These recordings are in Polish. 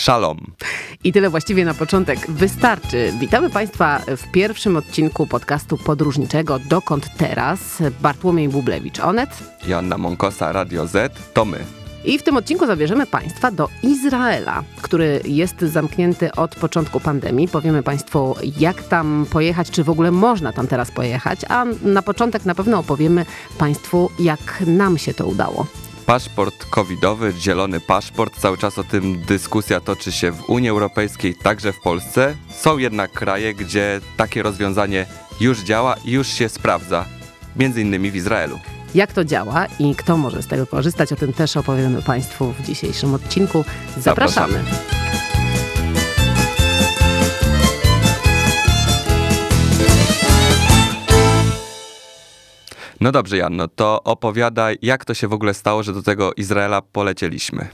Szalom. I tyle właściwie na początek wystarczy. Witamy Państwa w pierwszym odcinku podcastu podróżniczego Dokąd Teraz? Bartłomiej Bublewicz, Onet. Joanna Monkosa, Radio Z, to my. I w tym odcinku zabierzemy Państwa do Izraela, który jest zamknięty od początku pandemii. Powiemy Państwu, jak tam pojechać, czy w ogóle można tam teraz pojechać, a na początek na pewno opowiemy Państwu, jak nam się to udało paszport covidowy, zielony paszport, cały czas o tym dyskusja toczy się w Unii Europejskiej, także w Polsce. Są jednak kraje, gdzie takie rozwiązanie już działa i już się sprawdza, między innymi w Izraelu. Jak to działa i kto może z tego korzystać, o tym też opowiemy Państwu w dzisiejszym odcinku. Zapraszamy. Zapraszamy. No dobrze, Janno, to opowiadaj, jak to się w ogóle stało, że do tego Izraela polecieliśmy.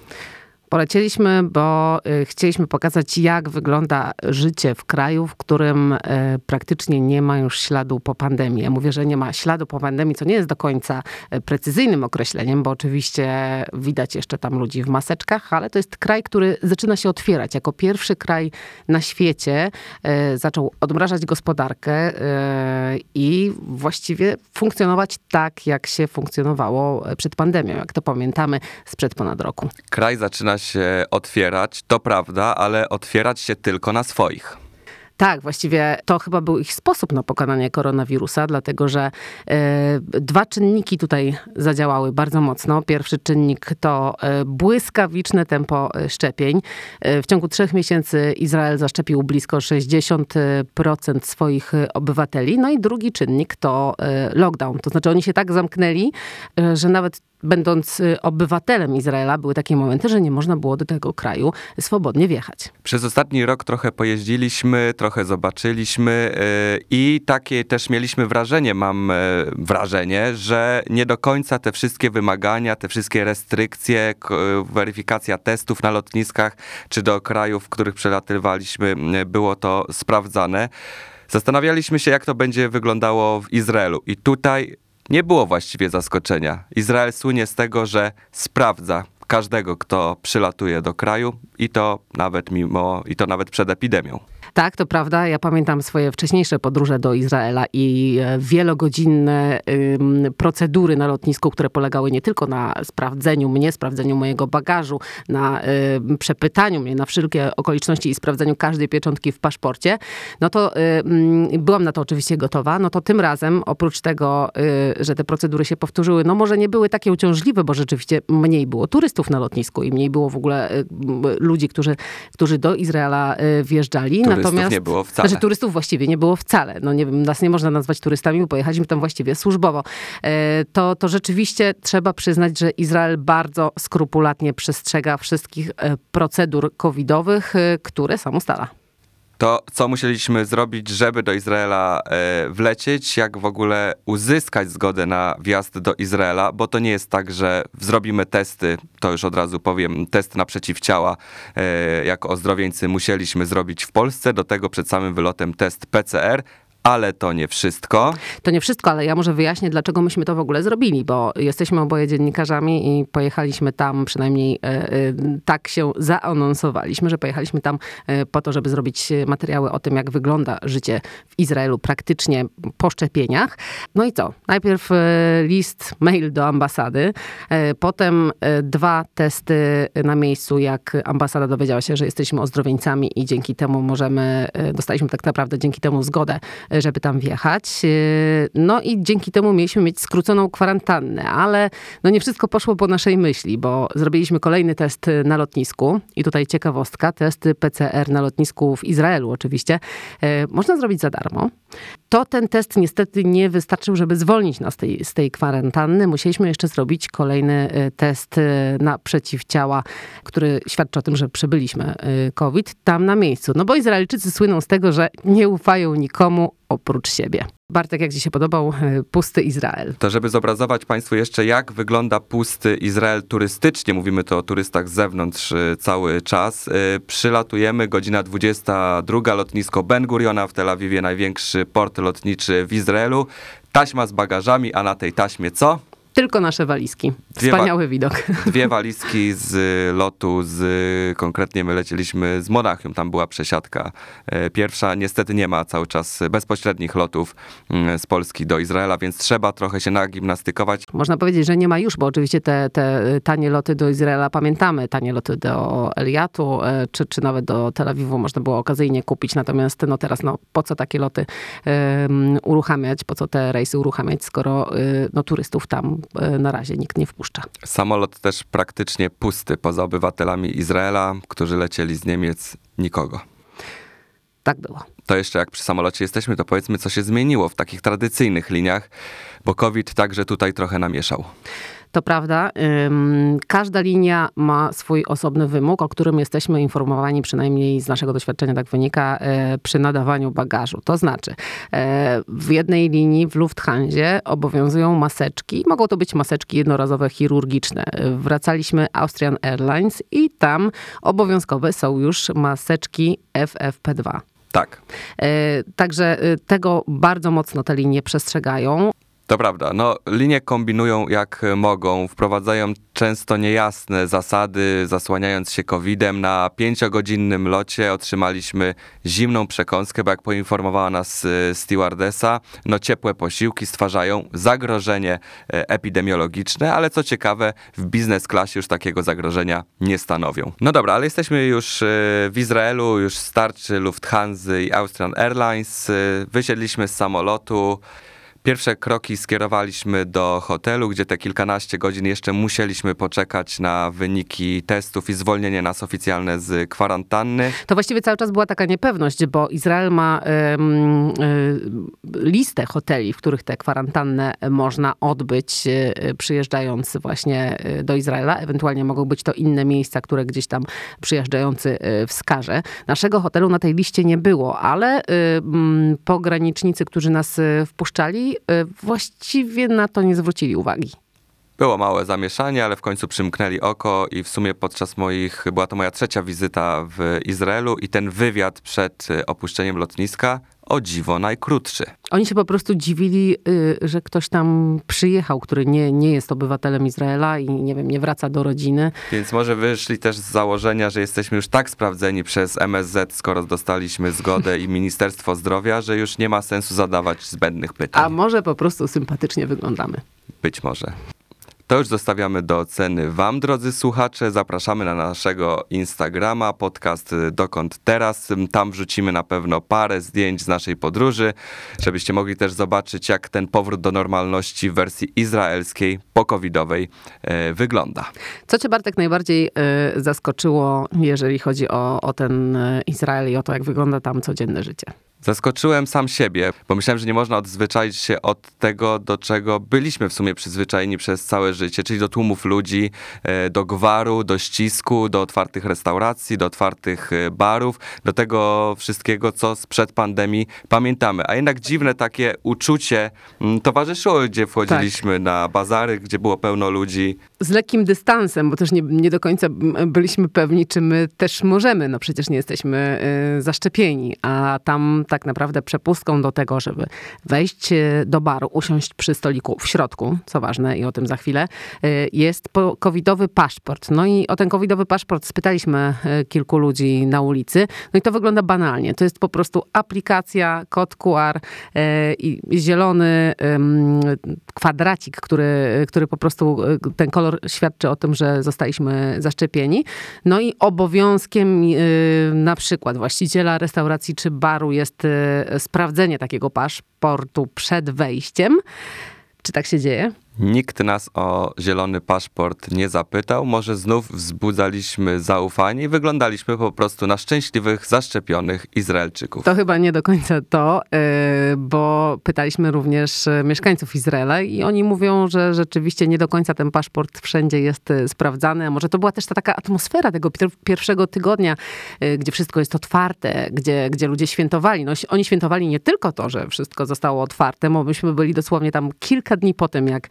Polecieliśmy, bo y, chcieliśmy pokazać, jak wygląda życie w kraju, w którym y, praktycznie nie ma już śladu po pandemii. Ja mówię, że nie ma śladu po pandemii, co nie jest do końca y, precyzyjnym określeniem, bo oczywiście widać jeszcze tam ludzi w maseczkach, ale to jest kraj, który zaczyna się otwierać. Jako pierwszy kraj na świecie zaczął odmrażać gospodarkę i właściwie funkcjonować tak, jak się funkcjonowało przed pandemią, jak to pamiętamy sprzed ponad roku. Kraj zaczyna się otwierać, to prawda, ale otwierać się tylko na swoich. Tak, właściwie to chyba był ich sposób na pokonanie koronawirusa, dlatego że e, dwa czynniki tutaj zadziałały bardzo mocno. Pierwszy czynnik to e, błyskawiczne tempo e, szczepień. E, w ciągu trzech miesięcy Izrael zaszczepił blisko 60% swoich obywateli. No i drugi czynnik to lockdown. To znaczy oni się tak zamknęli, że nawet będąc y, obywatelem Izraela, były takie momenty, że nie można było do tego kraju swobodnie wjechać. Przez ostatni rok trochę pojeździliśmy, trochę zobaczyliśmy y, i takie też mieliśmy wrażenie, mam y, wrażenie, że nie do końca te wszystkie wymagania, te wszystkie restrykcje, weryfikacja testów na lotniskach czy do krajów, w których przelatywaliśmy, było to sprawdzane. Zastanawialiśmy się, jak to będzie wyglądało w Izraelu. I tutaj nie było właściwie zaskoczenia. Izrael słynie z tego, że sprawdza każdego, kto przylatuje do kraju i to nawet mimo, i to nawet przed epidemią. Tak, to prawda. Ja pamiętam swoje wcześniejsze podróże do Izraela i e, wielogodzinne procedury na lotnisku, które polegały nie tylko na sprawdzeniu mnie, sprawdzeniu mojego bagażu, na przepytaniu mnie na wszelkie okoliczności i sprawdzeniu każdej pieczątki w paszporcie, no to byłam na to oczywiście gotowa. No to tym razem, oprócz tego, y, że te procedury się powtórzyły, no może nie były takie uciążliwe, bo rzeczywiście mniej było turystów na lotnisku i mniej było w ogóle y, ludzi, którzy, którzy do Izraela y, wjeżdżali. Turystów Natomiast, nie było wcale. Znaczy turystów właściwie nie było wcale. No nie nas nie można nazwać turystami, bo pojechaliśmy tam właściwie służbowo. E, to, to rzeczywiście trzeba przyznać, że Izrael bardzo skrupulatnie przestrzega wszystkich e, procedur covidowych, e, które sam ustala to co musieliśmy zrobić, żeby do Izraela e, wlecieć, jak w ogóle uzyskać zgodę na wjazd do Izraela, bo to nie jest tak, że zrobimy testy, to już od razu powiem, test na przeciwciała e, jako ozdrowieńcy musieliśmy zrobić w Polsce, do tego przed samym wylotem test PCR, ale to nie wszystko. To nie wszystko, ale ja może wyjaśnię, dlaczego myśmy to w ogóle zrobili, bo jesteśmy oboje dziennikarzami i pojechaliśmy tam, przynajmniej e, e, tak się zaanonsowaliśmy, że pojechaliśmy tam e, po to, żeby zrobić materiały o tym, jak wygląda życie w Izraelu praktycznie po szczepieniach. No i co? Najpierw list, mail do ambasady, potem dwa testy na miejscu, jak ambasada dowiedziała się, że jesteśmy ozdrowieńcami i dzięki temu możemy, dostaliśmy tak naprawdę dzięki temu zgodę żeby tam wjechać. Y, no i dzięki temu mieliśmy mieć skróconą kwarantannę, ale no nie wszystko poszło po naszej myśli, bo zrobiliśmy kolejny test na lotnisku i tutaj ciekawostka, testy PCR na lotnisku w Izraelu oczywiście, y, można zrobić za darmo. To ten test niestety nie wystarczył, żeby zwolnić nas tej, z tej kwarantanny. Musieliśmy jeszcze zrobić kolejny y, test na przeciwciała, który świadczy o tym, że przebyliśmy COVID tam na miejscu. No bo Izraelczycy słyną z tego, że nie ufają nikomu, oprócz siebie. Bartek, jak Ci się podobał e, pusty Izrael? To żeby zobrazować Państwu jeszcze, jak wygląda pusty Izrael turystycznie, mówimy to o turystach z zewnątrz e, cały czas. E, przylatujemy, godzina 22, lotnisko Ben Guriona w Tel Awiwie, największy port lotniczy w Izraelu. Taśma z bagażami, a na tej taśmie co? Tylko nasze walizki. Wspaniały widok. Dwie walizki z lotu, z, konkretnie my lecieliśmy z Monachium, tam była przesiadka e, pierwsza. Niestety nie ma cały czas bezpośrednich lotów mm, z Polski do Izraela, więc trzeba trochę się nagimnastykować. Można powiedzieć, że nie ma już, bo oczywiście te, te tanie loty do Izraela pamiętamy. Tanie loty do Eliatu, e, czy, czy nawet do Tel Awiwu można było okazyjnie kupić. Natomiast no teraz, no po co takie loty um, uruchamiać, po co te rejsy uruchamiać, skoro no, turystów tam na razie nikt nie wpuszcza. Samolot też praktycznie pusty, poza obywatelami Izraela, którzy lecieli z Niemiec, nikogo. Tak było. To jeszcze jak przy samolocie jesteśmy, to powiedzmy, co się zmieniło w takich tradycyjnych liniach, bo COVID także tutaj trochę namieszał. To prawda, każda linia ma swój osobny wymóg, o którym jesteśmy informowani, przynajmniej z naszego doświadczenia tak wynika, e, przy nadawaniu bagażu. To znaczy, e, w jednej linii w Lufthansie obowiązują maseczki. Mogą to być maseczki jednorazowe chirurgiczne. Wracaliśmy Austrian Airlines i tam obowiązkowe są już maseczki FFP2. Tak. E, także tego bardzo mocno te linie przestrzegają. To prawda. No, linie kombinują jak mogą, wprowadzają często niejasne zasady, zasłaniając się COVID-em. Na pięciogodzinnym locie otrzymaliśmy zimną przekąskę, bo jak poinformowała nas y, stewardesa, no ciepłe posiłki stwarzają zagrożenie e, epidemiologiczne, ale co ciekawe, w biznes klasie już takiego zagrożenia nie stanowią. No dobra, ale jesteśmy już y, w Izraelu, już starczy Lufthansa i Austrian Airlines. Y, wysiedliśmy z samolotu. Pierwsze kroki skierowaliśmy do hotelu, gdzie te kilkanaście godzin jeszcze musieliśmy poczekać na wyniki testów i zwolnienie nas oficjalne z kwarantanny. To właściwie cały czas była taka niepewność, bo Izrael ma listę hoteli, w których te kwarantannę można odbyć, e, przyjeżdżając właśnie e, do Izraela. Ewentualnie mogą być to inne miejsca, które gdzieś tam przyjeżdżający e, wskaże. Naszego hotelu na tej liście nie było, ale pogranicznicy, którzy nas wpuszczali, Y, właściwie na to nie zwrócili uwagi. Było małe zamieszanie, ale w końcu przymknęli oko i w sumie podczas moich, była to moja trzecia wizyta w Izraelu i ten wywiad przed y, opuszczeniem lotniska o dziwo najkrótszy. Oni się po prostu dziwili, y, że ktoś tam przyjechał, który nie, nie jest obywatelem Izraela i nie wiem, nie wraca do rodziny. Więc może wyszli też z założenia, że jesteśmy już tak sprawdzeni przez MSZ, skoro dostaliśmy zgodę i Ministerstwo Zdrowia, że już nie ma sensu zadawać zbędnych pytań. A może po prostu sympatycznie wyglądamy. Być może. To już zostawiamy do oceny Wam, drodzy słuchacze. Zapraszamy na naszego Instagrama, podcast Dokąd Teraz. Tam wrzucimy na pewno parę zdjęć z naszej podróży, żebyście mogli też zobaczyć, jak ten powrót do normalności w wersji izraelskiej, po-covidowej e, wygląda. Co Cię, Bartek, najbardziej e, zaskoczyło, jeżeli chodzi o, o ten Izrael i o to, jak wygląda tam codzienne życie? Zaskoczyłem sam siebie, bo myślałem, że nie można odzwyczaić się od tego, do czego byliśmy w sumie przyzwyczajeni przez całe życie, czyli do tłumów ludzi, e, do gwaru, do ścisku, do otwartych restauracji, do otwartych e, barów, do tego wszystkiego, co sprzed pandemii pamiętamy. A jednak dziwne takie uczucie mm, towarzyszyło, gdzie wchodziliśmy tak. na bazary, gdzie było pełno ludzi. Z lekkim dystansem, bo też nie, nie do końca byliśmy pewni, czy my też możemy. No przecież nie jesteśmy y, zaszczepieni, a tam tak naprawdę przepustką do tego, żeby wejść e, do baru, usiąść przy stoliku w środku, co ważne i o tym za chwilę, e, jest covidowy paszport. No i o ten covidowy paszport spytaliśmy kilku ludzi na ulicy. No i to wygląda banalnie. To jest po prostu aplikacja, kod QR i zielony kwadracik, który, który po prostu ten kolor świadczy o tym, że zostaliśmy zaszczepieni. No i obowiązkiem na przykład właściciela restauracji czy baru jest Y, sprawdzenie takiego paszportu przed wejściem. Czy tak się dzieje? Nikt nas o zielony paszport nie zapytał. Może znów wzbudzaliśmy zaufanie i wyglądaliśmy po prostu na szczęśliwych, zaszczepionych Izraelczyków. To chyba nie do końca to, y, bo pytaliśmy również y, mieszkańców Izraela i oni mówią, że rzeczywiście nie do końca ten paszport wszędzie jest y, sprawdzany. A może to była też ta taka atmosfera tego pierwszego tygodnia, gdzie wszystko jest otwarte, gdzie, gdzie ludzie świętowali. No, oni świętowali nie tylko to, że wszystko zostało otwarte, bo myśmy byli dosłownie tam kilka dni po tym, jak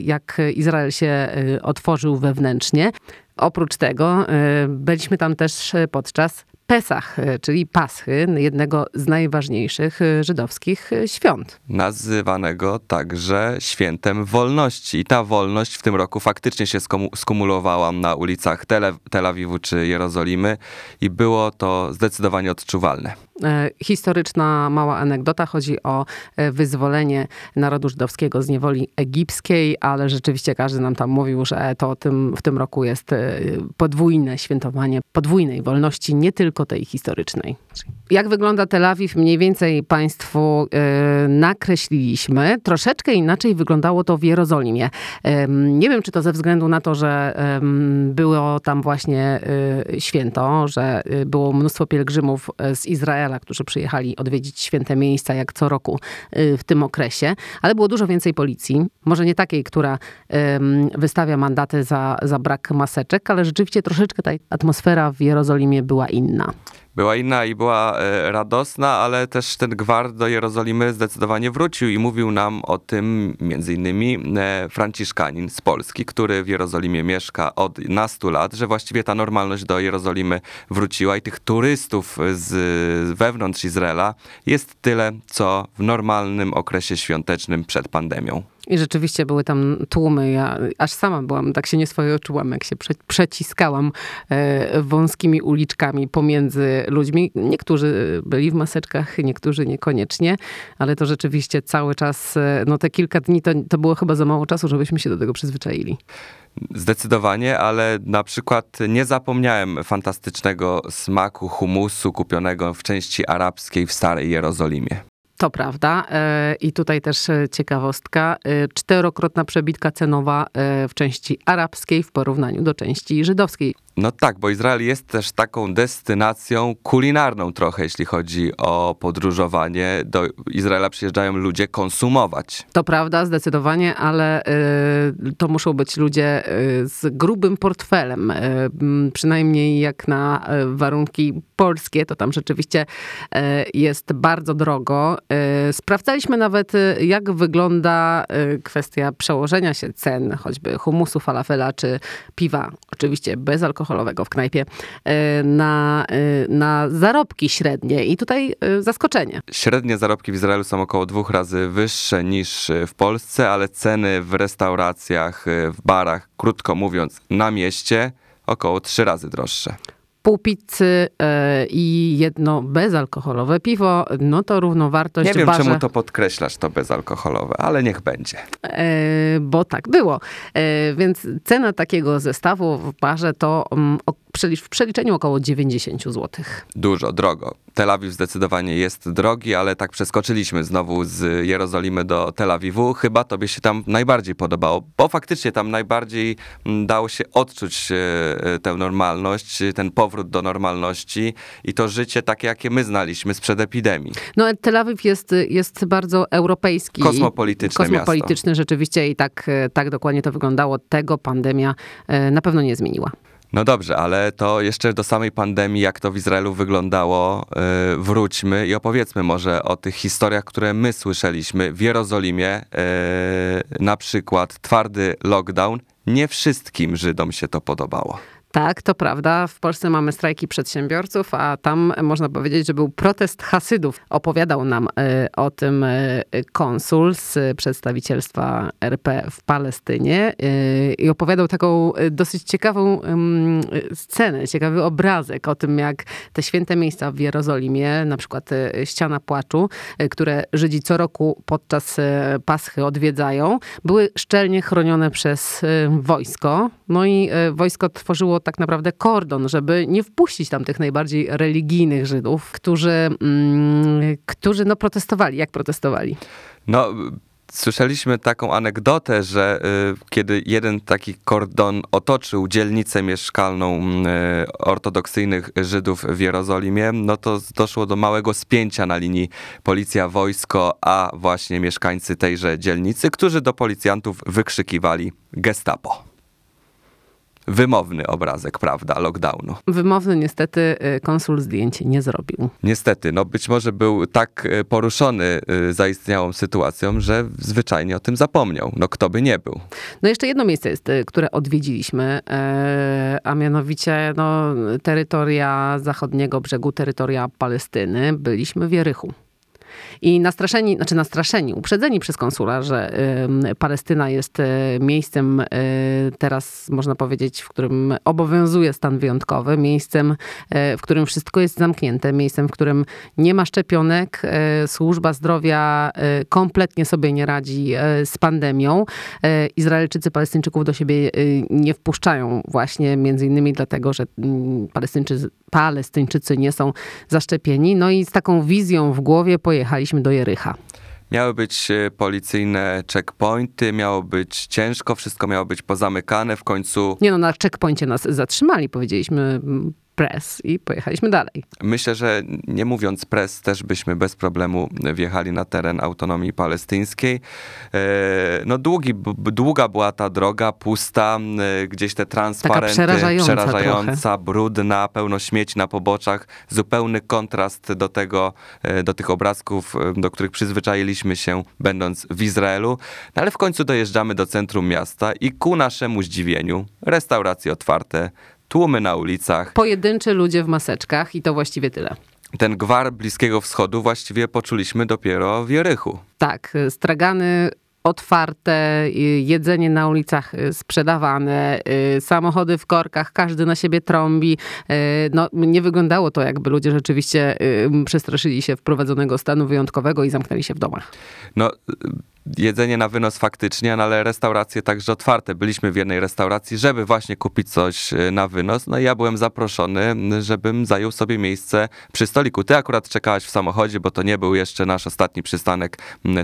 jak Izrael się e, otworzył wewnętrznie. Oprócz tego byliśmy tam też podczas Pesach, e, czyli Paschy, jednego z najważniejszych e, żydowskich e, świąt. Nazywanego także świętem wolności. I ta wolność w tym roku faktycznie się skumulowała na ulicach Tel, Tel Awiwu czy Jerozolimy i było to zdecydowanie odczuwalne. Historyczna mała anegdota. Chodzi o wyzwolenie narodu żydowskiego z niewoli egipskiej, ale rzeczywiście każdy nam tam mówił, że to tym, w tym roku jest podwójne świętowanie podwójnej wolności, nie tylko tej historycznej. Jak wygląda Tel Awiw, mniej więcej Państwu nakreśliliśmy. Troszeczkę inaczej wyglądało to w Jerozolimie. Nie wiem, czy to ze względu na to, że było tam właśnie święto, że było mnóstwo pielgrzymów z Izraela, którzy przyjechali odwiedzić święte miejsca, jak co roku w tym okresie, ale było dużo więcej policji. Może nie takiej, która wystawia mandaty za, za brak maseczek, ale rzeczywiście troszeczkę ta atmosfera w Jerozolimie była inna była inna i była e, radosna, ale też ten gwar do Jerozolimy zdecydowanie wrócił i mówił nam o tym między innymi e, Franciszkanin z Polski, który w Jerozolimie mieszka od nastu lat, że właściwie ta normalność do Jerozolimy wróciła i tych turystów z wewnątrz Izraela jest tyle, co w normalnym okresie świątecznym przed pandemią. I rzeczywiście były tam tłumy. Ja aż sama byłam, tak się nieswojo czułam, jak się prze, przeciskałam e, wąskimi uliczkami pomiędzy ludźmi. Niektórzy byli w maseczkach, niektórzy niekoniecznie, ale to rzeczywiście cały czas, e, no te kilka dni to, to było chyba za mało czasu, żebyśmy się do tego przyzwyczaili. Zdecydowanie, ale na przykład nie zapomniałem fantastycznego smaku humusu kupionego w części arabskiej w Starej Jerozolimie. To prawda. E, I tutaj też e, ciekawostka. E, czterokrotna przebitka cenowa w części arabskiej w porównaniu do części żydowskiej. No tak, bo Izrael jest też taką destynacją kulinarną trochę, jeśli chodzi o podróżowanie. Do Izraela przyjeżdżają ludzie konsumować. To prawda, zdecydowanie, ale y, to muszą być ludzie y, z grubym portfelem. Y, przynajmniej jak na warunki polskie, to tam rzeczywiście jest bardzo drogo. Sprawdzaliśmy nawet, jak wygląda kwestia przełożenia się cen, choćby humusu, falafela czy piwa. Oczywiście bez alkoholu alkoholowego w knajpie e, na, e, na zarobki średnie. I tutaj e, zaskoczenie. Średnie zarobki w Izraelu są około dwóch razy wyższe niż w Polsce, ale ceny w restauracjach, w barach, krótko mówiąc, na mieście około trzy razy droższe pół pizzy e, i jedno bezalkoholowe piwo, no to równowartość Nie wiem, barze... czemu to podkreślasz, to bezalkoholowe, ale niech będzie. E, bo tak było. E, więc cena takiego zestawu w barze to mm, w przeliczeniu około 90 zł. Dużo, drogo. Tel Awiw zdecydowanie jest drogi, ale tak przeskoczyliśmy znowu z Jerozolimy do Tel Awiwu. Chyba tobie się tam najbardziej podobało, bo faktycznie tam najbardziej mm, dało się odczuć tę normalność, ten powrót do normalności i to życie takie, jakie my znaliśmy sprzed epidemii. No Tel Awiw jest, jest bardzo europejski. Kosmopolityczne Kosmopolityczny miasto. rzeczywiście i tak, e, tak dokładnie to wyglądało. Tego pandemia na pewno nie zmieniła. No dobrze, ale to jeszcze do samej pandemii, jak to w Izraelu wyglądało, yy, wróćmy i opowiedzmy może o tych historiach, które my słyszeliśmy w Jerozolimie. Yy, na przykład twardy lockdown. Nie wszystkim Żydom się to podobało. Tak, to prawda. W Polsce mamy strajki przedsiębiorców, a tam można powiedzieć, że był protest Hasydów. Opowiadał nam e, o tym e, konsul z przedstawicielstwa RP w Palestynie e, i opowiadał taką dosyć ciekawą scenę, ciekawy obrazek o tym, jak te święte miejsca w Jerozolimie, na przykład ściana płaczu, które Żydzi co roku podczas Paschy odwiedzają, były szczelnie chronione przez wojsko. No i wojsko tworzyło tak naprawdę kordon, żeby nie wpuścić tam tych najbardziej religijnych Żydów, którzy, mm, którzy no protestowali. Jak protestowali? No, Słyszeliśmy taką anegdotę, że y, kiedy jeden taki kordon otoczył dzielnicę mieszkalną y, ortodoksyjnych Żydów w Jerozolimie, no to doszło do małego spięcia na linii policja-wojsko, a właśnie mieszkańcy tejże dzielnicy, którzy do policjantów wykrzykiwali gestapo wymowny obrazek, prawda, lockdownu. Wymowny niestety y, konsul zdjęć nie zrobił. Niestety, no być może był tak y, poruszony y, zaistniałą sytuacją, że zwyczajnie o tym zapomniał. No kto by nie był. No jeszcze jedno miejsce jest, które odwiedziliśmy, e, a mianowicie no, terytoria zachodniego brzegu, terytoria Palestyny. Byliśmy w Jerychu. I nastraszeni, znaczy nastraszeni, uprzedzeni przez konsula, że Palestyna jest y, miejscem y, teraz, można powiedzieć, w którym obowiązuje stan wyjątkowy, miejscem, y, w którym wszystko jest zamknięte, miejscem, w którym nie ma szczepionek, służba zdrowia kompletnie sobie nie radzi z pandemią. Izraelczycy Palestyńczyków do siebie nie wpuszczają właśnie między innymi dlatego, że mm, Palestyńczycy, Palestyńczycy nie są zaszczepieni. No i z taką wizją w głowie pojechaliśmy do Jerycha. Miały być e, policyjne checkpointy, miało być ciężko, wszystko miało być pozamykane. W końcu Nie no, na checkpoincie nas zatrzymali, powiedzieliśmy press i pojechaliśmy dalej. myślę, że nie mówiąc pres, też byśmy bez problemu wjechali na teren autonomii palestyńskiej. E, No długi, długa była ta droga, pusta, gdzieś te transparenty, przerażająca przerażająca brudna, pełno śmieci na poboczach. Zupełny kontrast do tego, e, do tych obrazków, e, do których przyzwyczailiśmy się będąc w Izraelu. No ale w końcu dojeżdżamy do centrum miasta i ku naszemu zdziwieniu restauracje otwarte, tłumy na ulicach. Pojedynczy ludzie w maseczkach i to właściwie tyle. ten gwar Bliskiego Wschodu właściwie poczuliśmy dopiero w Jerychu. Tak, stragany otwarte, y, jedzenie na ulicach y, sprzedawane, y, samochody w korkach, każdy na siebie trąbi. No, nie wyglądało to, jakby ludzie rzeczywiście przestraszyli się wprowadzonego stanu wyjątkowego i zamknęli się w domach. No, jedzenie na wynos faktycznie, no, ale restauracje także otwarte. Byliśmy w jednej restauracji, żeby właśnie kupić coś y, na wynos. No i ja byłem zaproszony, żebym zajął sobie miejsce przy stoliku. Ty akurat czekałaś w samochodzie, bo to nie był jeszcze nasz ostatni przystanek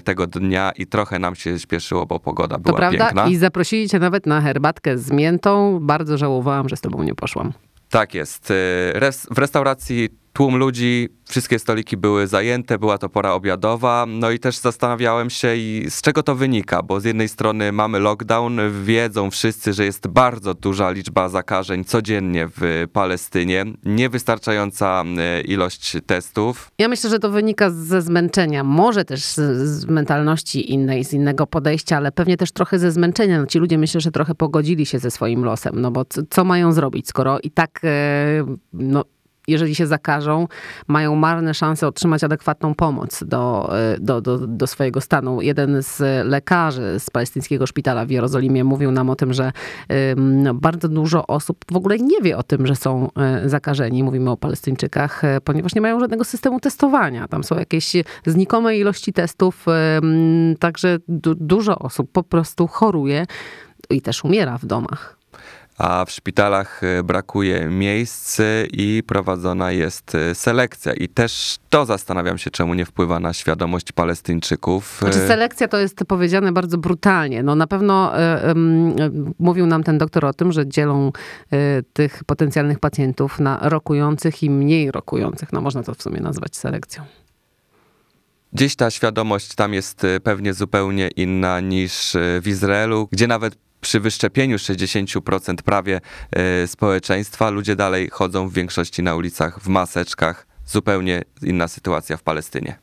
tego dnia i trochę nam się śpieszyło, bo pogoda To była prawda? piękna. I zaprosili cię nawet na herbatkę z miętą. Bardzo żałowałam, że z tobą nie poszłam. Tak jest. Res- W restauracji tłum ludzi, wszystkie stoliki były zajęte, była to pora obiadowa. No i też zastanawiałem się, i z czego to wynika, bo z jednej strony mamy lockdown, wiedzą wszyscy, że jest bardzo duża liczba zakażeń codziennie w Palestynie, niewystarczająca y, ilość testów. Ja myślę, że to wynika ze zmęczenia, może też z, z mentalności innej, z innego podejścia, ale pewnie też trochę ze zmęczenia. No, ci ludzie myślę, że trochę pogodzili się ze swoim losem, no bo co mają zrobić, skoro i tak, e, no, jeżeli się zakażą, mają marne szanse otrzymać adekwatną pomoc do, e, do, do, do swojego stanu. Jeden z lekarzy z palestyńskiego szpitala w Jerozolimie mówił nam o tym, że no, bardzo dużo osób w ogóle nie wie o tym, że są e, zakażeni. Mówimy o Palestyńczykach, e, ponieważ nie mają żadnego systemu testowania. Tam są jakieś znikome ilości testów, także du- dużo osób po prostu choruje i też umiera w domach. A w szpitalach y, brakuje miejsc y, i prowadzona jest y, selekcja. I też to zastanawiam się, czemu nie wpływa na świadomość Palestyńczyków. Znaczy selekcja to jest powiedziane bardzo brutalnie. No na pewno mówił nam ten doktor o tym, że dzielą tych potencjalnych pacjentów na rokujących i mniej rokujących. No można to w sumie nazwać selekcją. Gdzieś ta świadomość tam jest pewnie zupełnie inna niż w Izraelu, gdzie nawet przy wyszczepieniu 60% prawie y, społeczeństwa ludzie dalej chodzą w większości na ulicach w maseczkach. Zupełnie inna sytuacja w Palestynie.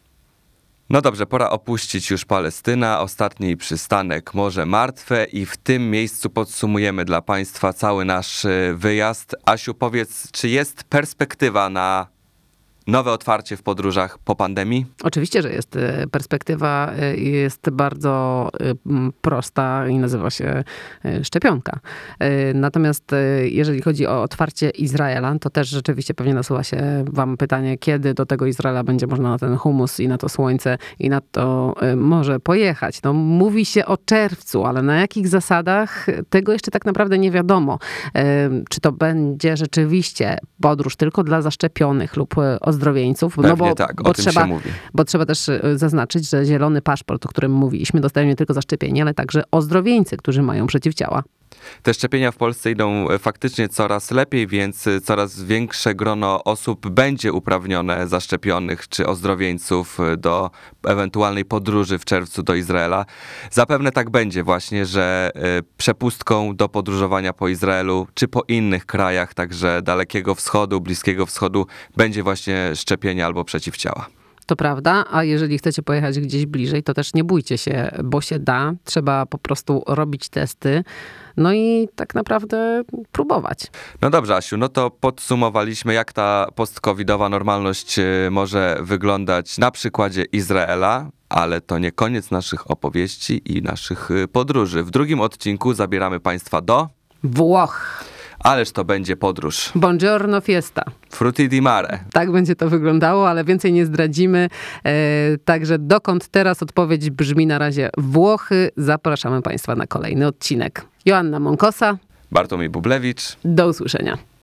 No dobrze, pora opuścić już Palestynę. Ostatni przystanek Morze Martwe i w tym miejscu podsumujemy dla Państwa cały nasz y, wyjazd. Asiu, powiedz, czy jest perspektywa na nowe otwarcie w podróżach po pandemii? Oczywiście, że jest e, perspektywa, e, jest bardzo e, prosta i nazywa się szczepionka. Natomiast jeżeli chodzi o otwarcie Izraela, to też rzeczywiście pewnie nasuwa się wam pytanie, kiedy do tego Izraela będzie można na ten humus i na to słońce i na to morze pojechać. No, mówi się o czerwcu, ale na jakich zasadach, tego jeszcze tak naprawdę nie wiadomo. Czy to będzie rzeczywiście podróż tylko dla zaszczepionych lub e, ozdrowieńców? Pewnie no bo, tak, bo trzeba, bo trzeba też y, zaznaczyć, że zielony paszport, o którym mówiliśmy, dostają nie tylko zaszczepieni, ale także ozdrowieńcy, którzy mają przeciwciała. Te szczepienia w Polsce idą e, faktycznie coraz lepiej, więc e, coraz większe grono osób będzie uprawnione, zaszczepionych czy ozdrowieńców e, do ewentualnej podróży w czerwcu do Izraela. Zapewne tak będzie właśnie, że przepustką do podróżowania po Izraelu czy po innych krajach, także Dalekiego Wschodu, Bliskiego Wschodu, będzie właśnie szczepienie albo przeciwciała. To prawda, a jeżeli chcecie pojechać gdzieś bliżej, to też nie bójcie się, bo się da. Trzeba po prostu robić testy, no i tak naprawdę próbować. No dobrze, Asiu, no to podsumowaliśmy, jak ta post-covidowa normalność e, może wyglądać na przykładzie Izraela, ale to nie koniec naszych opowieści i naszych e, podróży. W drugim odcinku zabieramy Państwa do, Włoch. Ależ to będzie podróż. Buongiorno fiesta. Frutti di mare. Tak będzie to wyglądało, ale więcej nie zdradzimy. E, także dokąd teraz odpowiedź brzmi na razie Włochy. Zapraszamy Państwa na kolejny odcinek. Joanna Monkosa, Bartłomiej Bublewicz. do usłyszenia.